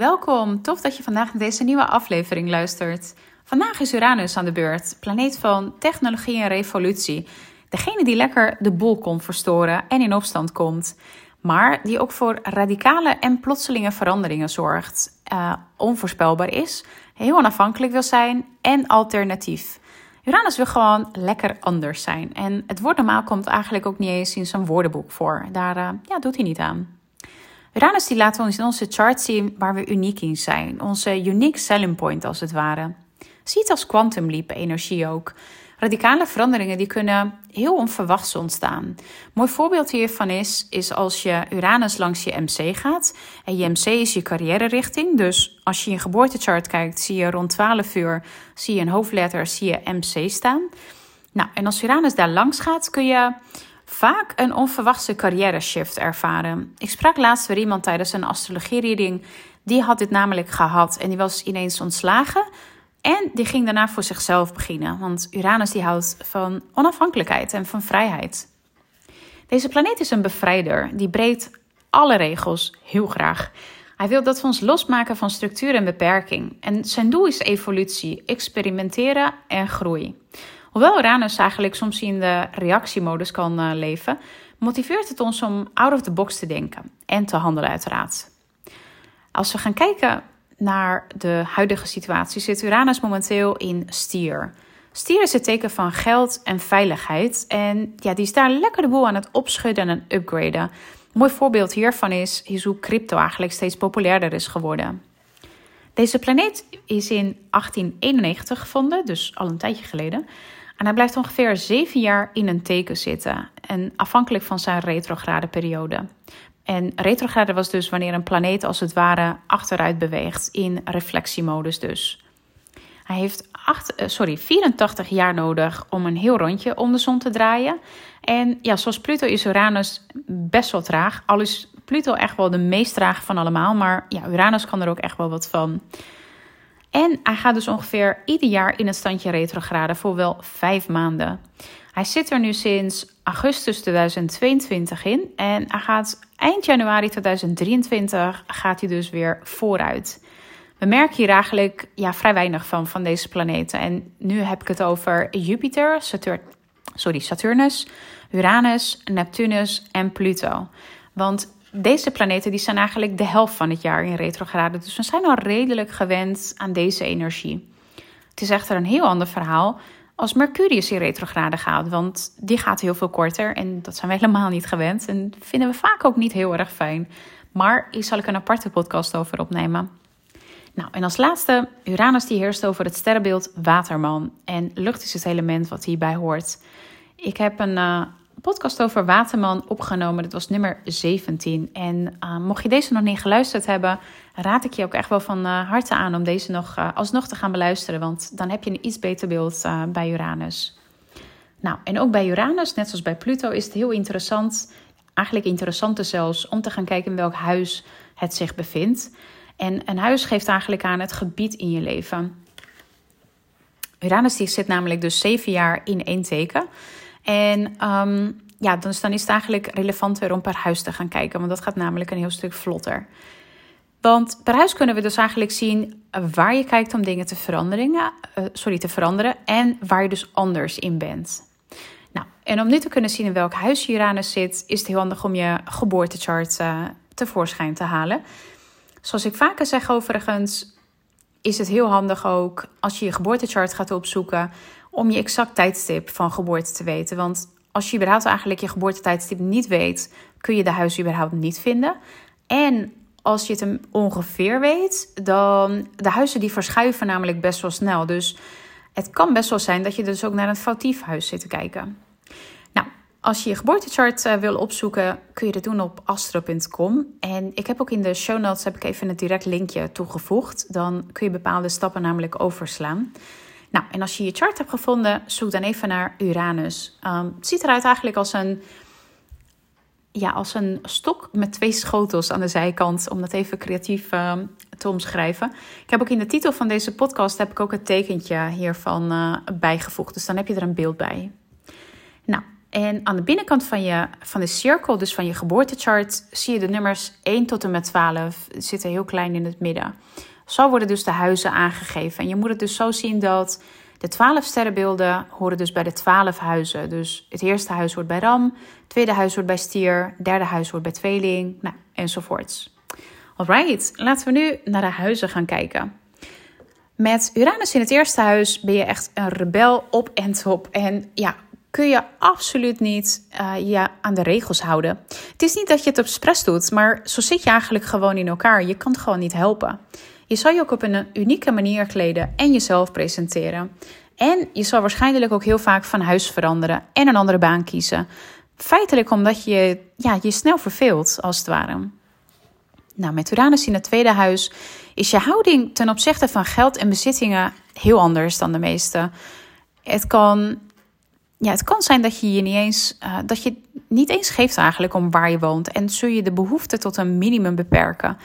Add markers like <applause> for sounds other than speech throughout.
welkom. Tof dat je vandaag naar deze nieuwe aflevering luistert. Vandaag is Uranus aan de beurt, planeet van technologie en revolutie. Degene die lekker de boel komt verstoren en in opstand komt. Maar die ook voor radicale en plotselinge veranderingen zorgt. Uh, onvoorspelbaar is, heel onafhankelijk wil zijn en alternatief. Uranus wil gewoon lekker anders zijn. En het woord normaal komt eigenlijk ook niet eens in zijn woordenboek voor. Daar uh, ja, doet hij niet aan. Uranus die laat ons in onze chart zien waar we uniek in zijn. Onze unique selling point als het ware. Zie het als quantum leap energie ook. Radicale veranderingen die kunnen heel onverwachts ontstaan. Een mooi voorbeeld hiervan is, is als je Uranus langs je MC gaat. En je MC is je carrière richting. Dus als je in je geboortechart kijkt, zie je rond 12 uur zie je een hoofdletter, zie je MC staan. Nou, en als Uranus daar langs gaat, kun je vaak een onverwachte carrière shift ervaren. Ik sprak laatst weer iemand tijdens een astrologie-reading. Die had dit namelijk gehad en die was ineens ontslagen. En die ging daarna voor zichzelf beginnen. Want Uranus die houdt van onafhankelijkheid en van vrijheid. Deze planeet is een bevrijder. Die breekt alle regels heel graag. Hij wil dat we ons losmaken van structuur en beperking. En zijn doel is evolutie, experimenteren en groei. Hoewel Uranus eigenlijk soms in de reactiemodus kan uh, leven, motiveert het ons om out of the box te denken en te handelen uiteraard. Als we gaan kijken naar de huidige situatie, zit Uranus momenteel in stier. Stier is het teken van geld en veiligheid. En ja, die is daar lekker de boel aan het opschudden en upgraden. Een mooi voorbeeld hiervan is, hoe crypto eigenlijk steeds populairder is geworden. Deze planeet is in 1891 gevonden, dus al een tijdje geleden. En hij blijft ongeveer zeven jaar in een teken zitten. En afhankelijk van zijn retrograde periode. En retrograde was dus wanneer een planeet als het ware achteruit beweegt. In reflectiemodus dus. Hij heeft acht, eh, sorry, 84 jaar nodig om een heel rondje om de zon te draaien. En ja, zoals Pluto is Uranus best wel traag. Al is Pluto echt wel de meest traag van allemaal. Maar ja, Uranus kan er ook echt wel wat van. En hij gaat dus ongeveer ieder jaar in het standje retrograde voor wel vijf maanden. Hij zit er nu sinds augustus 2022 in en hij gaat eind januari 2023 gaat hij dus weer vooruit. We merken hier eigenlijk ja, vrij weinig van, van deze planeten. En nu heb ik het over Jupiter, Saturn, sorry, Saturnus, Uranus, Neptunus en Pluto. Want deze planeten die zijn eigenlijk de helft van het jaar in retrograde. Dus we zijn al redelijk gewend aan deze energie. Het is echter een heel ander verhaal als Mercurius in retrograde gaat. Want die gaat heel veel korter en dat zijn we <laughs> helemaal niet gewend. En vinden we vaak ook niet heel erg fijn. Maar hier zal ik een aparte podcast over opnemen. Nou, en als laatste, Uranus die heerst over het sterrenbeeld Waterman. En lucht is het element wat hierbij hoort. Ik heb een, uh, podcast over Waterman opgenomen. Dat was nummer 17. En uh, mocht je deze nog niet geluisterd hebben, raad ik je ook echt wel van uh, harte aan om deze nog uh, alsnog te gaan beluisteren. Want dan heb je een iets beter beeld bij Uranus. Nou, en ook bij Uranus, net zoals bij Pluto, is het heel interessant, eigenlijk interessanter zelfs, om te gaan kijken in welk huis het zich bevindt. En een huis geeft eigenlijk aan het gebied in je leven. Uranus die zit namelijk dus zeven jaar in één teken. En um, ja, dan is het eigenlijk relevanter om per huis te gaan kijken, want dat gaat namelijk een heel stuk vlotter. Want per huis kunnen we dus eigenlijk zien waar je kijkt om dingen te veranderen, uh, sorry, te veranderen en waar je dus anders in bent. Nou, en om nu te kunnen zien in welk huis Uranus zit, is het heel handig om je geboortechart uh, tevoorschijn te halen. Zoals ik vaker zeg overigens, is het heel handig ook als je je geboortechart gaat opzoeken om je exact tijdstip van geboorte te weten. Want als je überhaupt eigenlijk je geboortetijdstip niet weet, kun je de huis überhaupt niet vinden. En als je het ongeveer weet, dan de huizen die verschuiven namelijk best wel snel. Dus het kan best wel zijn dat je dus ook naar een foutief huis zit te kijken. Nou, als je je geboortechart uh, wil opzoeken, kun je dat doen op astro.com. En ik heb ook in de show notes heb ik even een direct linkje toegevoegd. Dan kun je bepaalde stappen namelijk overslaan. Nou, en als je je chart hebt gevonden, zoek dan even naar Uranus. Um, het ziet eruit eigenlijk als een, ja, als een stok met twee schotels aan de zijkant, om dat even creatief um, te omschrijven. Ik heb ook in de titel van deze podcast heb ik ook het tekentje hiervan uh, bijgevoegd, dus dan heb je er een beeld bij. Nou, En aan de binnenkant van, je, van de cirkel, dus van je geboortechart, zie je de nummers 1 tot en met 12. Die zitten heel klein in het midden. Zo worden dus de huizen aangegeven. En je moet het dus zo zien dat de 12 sterrenbeelden horen dus bij de 12 huizen. Dus het eerste huis wordt bij Ram, het tweede huis wordt bij Stier, het derde huis wordt bij Tweeling, nou, enzovoorts. Alright, laten we nu naar de huizen gaan kijken. Met Uranus in het eerste huis ben je echt een rebel op en top. En ja, kun je absoluut niet uh, je aan de regels houden. Het is niet dat je het expres doet, maar zo zit je eigenlijk gewoon in elkaar. Je kan het gewoon niet helpen. Je zal je ook op een unieke manier kleden en jezelf presenteren. En je zal waarschijnlijk ook heel vaak van huis veranderen en een andere baan kiezen. Feitelijk omdat je ja, je snel verveelt, als het ware. Nou, met Uranus in het tweede huis is je houding ten opzichte van geld en bezittingen heel anders dan de meeste. Het kan, ja, het kan zijn dat je je niet eens, uh, dat je niet eens geeft eigenlijk om waar je woont en zul je de behoefte tot een minimum beperken.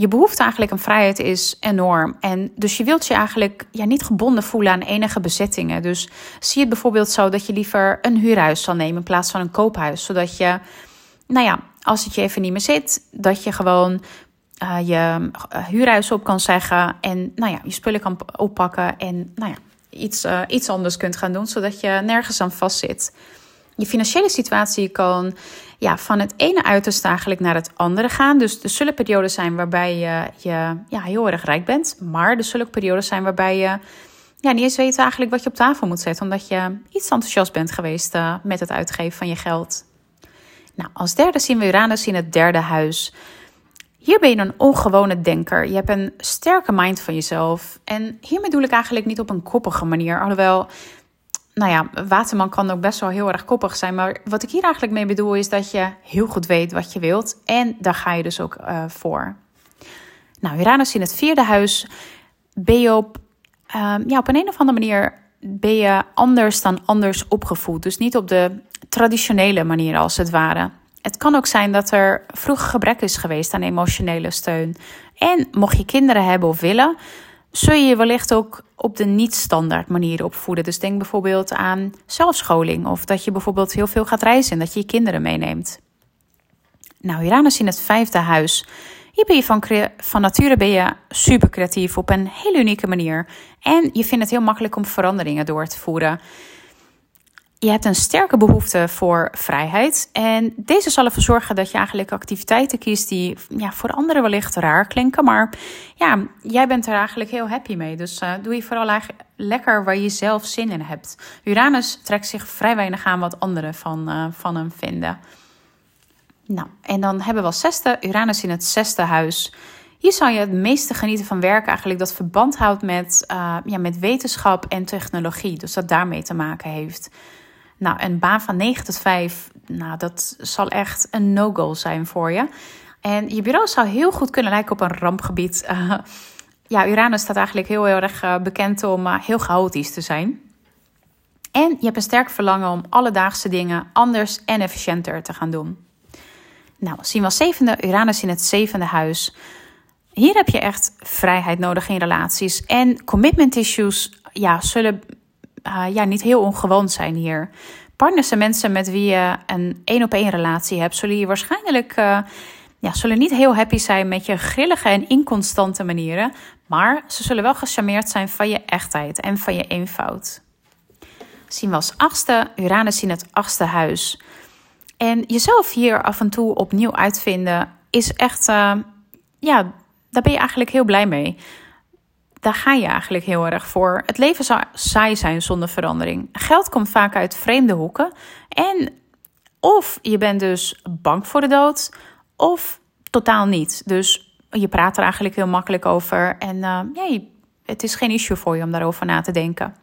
Je behoefte eigenlijk aan vrijheid is enorm. En dus je wilt je eigenlijk ja, niet gebonden voelen aan enige bezittingen. Dus zie het bijvoorbeeld zo dat je liever een huurhuis zal nemen in plaats van een koophuis. Zodat je, nou ja, als het je even niet meer zit, dat je gewoon uh, je uh, huurhuis op kan zeggen. En nou ja, je spullen kan oppakken. En nou ja, iets, uh, iets anders kunt gaan doen, zodat je nergens aan vastzit. Je financiële situatie kan ja, van het ene uiterste eigenlijk naar het andere gaan. Dus er zullen periodes zijn waarbij je, je ja, heel erg rijk bent. Maar er zullen periodes zijn waarbij je ja, niet eens weet eigenlijk wat je op tafel moet zetten. Omdat je iets enthousiast bent geweest uh, met het uitgeven van je geld. Nou, als derde zien we Uranus in het derde huis. Hier ben je een ongewone denker. Je hebt een sterke mind van jezelf. En hiermee bedoel ik eigenlijk niet op een koppige manier. Alhoewel, nou ja, Waterman kan ook best wel heel erg koppig zijn. Maar wat ik hier eigenlijk mee bedoel is dat je heel goed weet wat je wilt. En daar ga je dus ook uh, voor. Nou, Uranus in het vierde huis ben je op, uh, ja, op een, een of andere manier ben je anders dan anders opgevoed. Dus niet op de traditionele manier als het ware. Het kan ook zijn dat er vroeger gebrek is geweest aan emotionele steun. En mocht je kinderen hebben of willen, zul je je wellicht ook op de niet-standaard manier opvoeden. Dus denk bijvoorbeeld aan zelfscholing of dat je bijvoorbeeld heel veel gaat reizen en dat je je kinderen meeneemt. Nou, Uranus in het vijfde huis. Hier ben je van, van nature ben je super creatief op een hele unieke manier. En je vindt het heel makkelijk om veranderingen door te voeren. Je hebt een sterke behoefte voor vrijheid. En deze zal ervoor zorgen dat je eigenlijk activiteiten kiest die ja, voor anderen wellicht raar klinken. Maar ja, jij bent er eigenlijk heel happy mee. Dus uh, doe je vooral eigenlijk lekker waar je zelf zin in hebt. Uranus trekt zich vrij weinig aan wat anderen van, uh, van hem vinden. Nou, en dan hebben we als zesde Uranus in het zesde huis. Hier zou je het meeste genieten van werk eigenlijk dat verband houdt met, uh, ja, met wetenschap en technologie. Dus dat daarmee te maken heeft. Nou, een baan van 9 tot 5, nou, dat zal echt een no-go zijn voor je. En je bureau zou heel goed kunnen lijken op een rampgebied. Uh, <laughs> ja, Uranus staat eigenlijk heel, heel erg uh, bekend om uh, heel chaotisch te zijn. En je hebt een sterk verlangen om alledaagse dingen anders en efficiënter te gaan doen. Nou, zien we als zevende Uranus in het zevende huis. Hier heb je echt vrijheid nodig in relaties. En commitment issues ja, zullen uh, ja, niet heel ongewoon zijn hier. Partners en mensen met wie je een één op één relatie hebt, zullen je waarschijnlijk uh, ja, zullen niet heel happy zijn met je grillige en inconstante manieren. Maar ze zullen wel gecharmeerd zijn van je echtheid en van je eenvoud. Zien we als achtste Uranus in het achtste huis. En jezelf hier af en toe opnieuw uitvinden is echt, uh, ja, daar ben je eigenlijk heel blij mee daar ga je eigenlijk heel erg voor. Het leven zou saai zijn zonder verandering. Geld komt vaak uit vreemde hoeken. En of je bent dus bang voor de dood, of totaal niet. Dus je praat er eigenlijk heel makkelijk over. En uh, ja, het is geen issue voor je om daarover na te denken.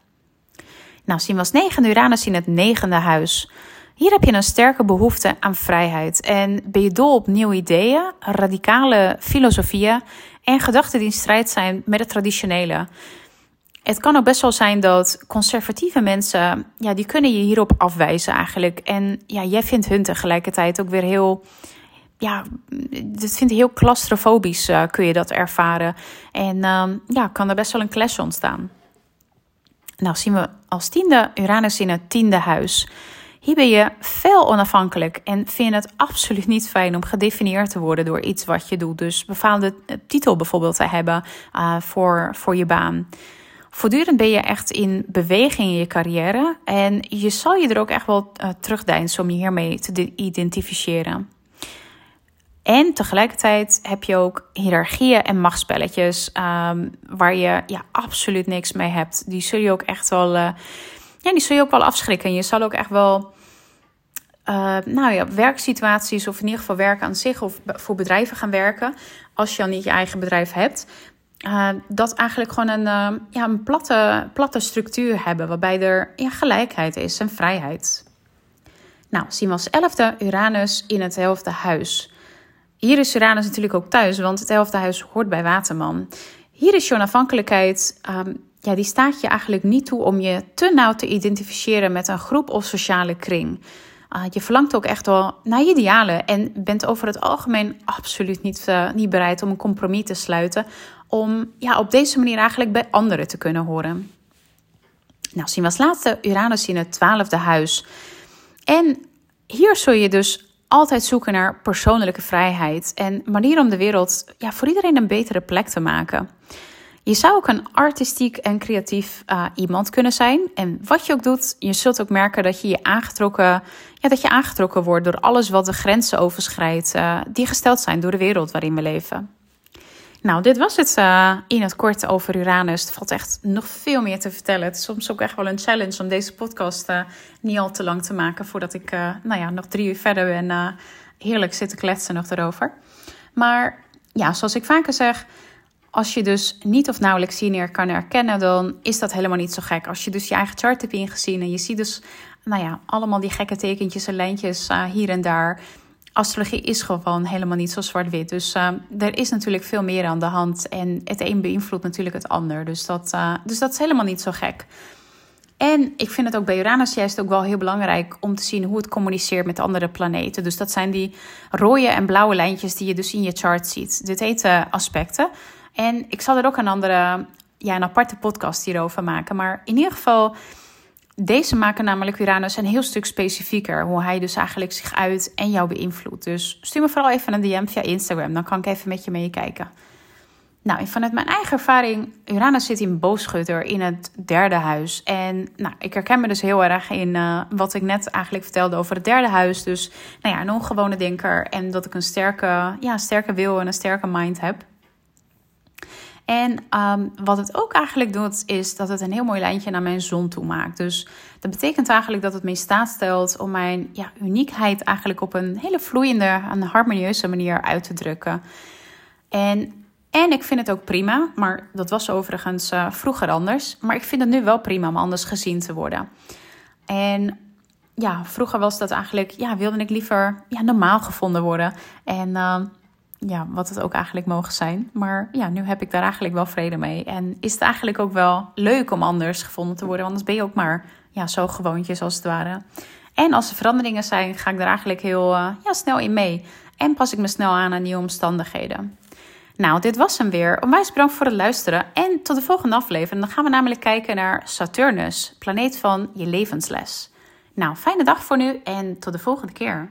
Nou, zien als negende Uranus in het negende huis. Hier heb je een sterke behoefte aan vrijheid. En ben je dol op nieuwe ideeën, radicale filosofieën en gedachten die in strijd zijn met het traditionele. Het kan ook best wel zijn dat conservatieve mensen, ja, die kunnen je hierop afwijzen eigenlijk. En ja, jij vindt hun tegelijkertijd ook weer heel, ja, dat vindt heel claustrofobisch, uh, kun je dat ervaren. En uh, ja, kan er best wel een clash ontstaan. Nou zien we als tiende Uranus in het tiende huis. Hier ben je veel onafhankelijk en vind het absoluut niet fijn om gedefinieerd te worden door iets wat je doet. Dus bepaalde eh, titel bijvoorbeeld te hebben uh, voor, voor je baan. Voortdurend ben je echt in beweging in je carrière en je zal je er ook echt wel uh, terugdeinsen om je hiermee te identificeren. En tegelijkertijd heb je ook hiërarchieën en machtspelletjes um, waar je ja, absoluut niks mee hebt. Die zul je ook echt wel, ja, die zul je ook wel afschrikken. Je zal ook echt wel, uh, nou ja, werksituaties of in ieder geval werken aan zich of voor bedrijven gaan werken. Als je al niet je eigen bedrijf hebt. Uh, dat eigenlijk gewoon een, ja, een platte, platte structuur hebben waarbij er gelijkheid is en vrijheid. Nou, zien we als elfde Uranus in het helfte huis. Hier is Uranus natuurlijk ook thuis, want het elfde huis hoort bij Waterman. Hier is je onafhankelijkheid, um, ja, die staat je eigenlijk niet toe om je te nauw te identificeren met een groep of sociale kring. Uh, je verlangt ook echt wel naar idealen en bent over het algemeen absoluut niet, uh, niet bereid om een compromis te sluiten. Om ja, op deze manier eigenlijk bij anderen te kunnen horen. Nou, zien we als laatste Uranus in het twaalfde huis. En hier zul je dus altijd zoeken naar persoonlijke vrijheid en manier om de wereld ja, voor iedereen een betere plek te maken. Je zou ook een artistiek en creatief uh, iemand kunnen zijn. En wat je ook doet, je zult ook merken dat je, je aangetrokken, ja, dat je aangetrokken wordt door alles wat de grenzen overschrijdt, uh, die gesteld zijn door de wereld waarin we leven. Nou, dit was het uh, in het kort over Uranus. Er valt echt nog veel meer te vertellen. Het is soms ook echt wel een challenge om deze podcast niet al te lang te maken voordat ik, nou ja, nog drie uur verder ben. heerlijk zitten kletsen nog erover. Maar ja, zoals ik vaker zeg, als je dus niet of nauwelijks lineair kan herkennen, dan is dat helemaal niet zo gek. Als je dus je eigen chart hebt ingezien en je ziet dus, nou ja, allemaal die gekke tekentjes en lijntjes hier en daar astrologie is gewoon helemaal niet zo zwart-wit. Dus uh, er is natuurlijk veel meer aan de hand. En het een beïnvloedt natuurlijk het ander. Dus dat, uh, dus dat is helemaal niet zo gek. En ik vind het ook bij Uranus juist ook wel heel belangrijk om te zien hoe het communiceert met andere planeten. Dus dat zijn die rode en blauwe lijntjes die je dus in je chart ziet. Dit heet aspecten. En ik zal er ook een andere, ja, een aparte podcast hierover maken. Maar in ieder geval deze maken namelijk Uranus een heel stuk specifieker. Hoe hij dus eigenlijk zich uit en jou beïnvloedt. Dus stuur me vooral even een DM via Instagram. Dan kan ik even met je meekijken. Nou, vanuit mijn eigen ervaring, Uranus zit in boogschutter in het derde huis. En nou, ik herken me dus heel erg in uh, wat ik net eigenlijk vertelde over het derde huis. Dus nou ja, een ongewone denker en dat ik een sterke, ja, sterke wil en een sterke mind heb. En um, wat het ook eigenlijk doet, is dat het een heel mooi lijntje naar mijn zon toe maakt. Dus dat betekent eigenlijk dat het me in staat stelt om mijn ja, uniekheid eigenlijk op een hele vloeiende en harmonieuze manier uit te drukken. En, en ik vind het ook prima, maar dat was overigens uh, vroeger anders. Maar ik vind het nu wel prima om anders gezien te worden. En ja, vroeger was dat eigenlijk, ja, wilde ik liever ja, normaal gevonden worden. En uh, ja, wat het ook eigenlijk mogen zijn. Maar ja, nu heb ik daar eigenlijk wel vrede mee. En is het eigenlijk ook wel leuk om anders gevonden te worden. Want anders ben je ook maar ja, zo gewoontjes als het ware. En als er veranderingen zijn, ga ik er eigenlijk heel uh, ja, snel in mee. En pas ik me snel aan aan nieuwe omstandigheden. Nou, dit was hem weer. Onwijs bedankt voor het luisteren. En tot de volgende aflevering. Dan gaan we namelijk kijken naar Saturnus, planeet van je levensles. Nou, fijne dag voor nu en tot de volgende keer.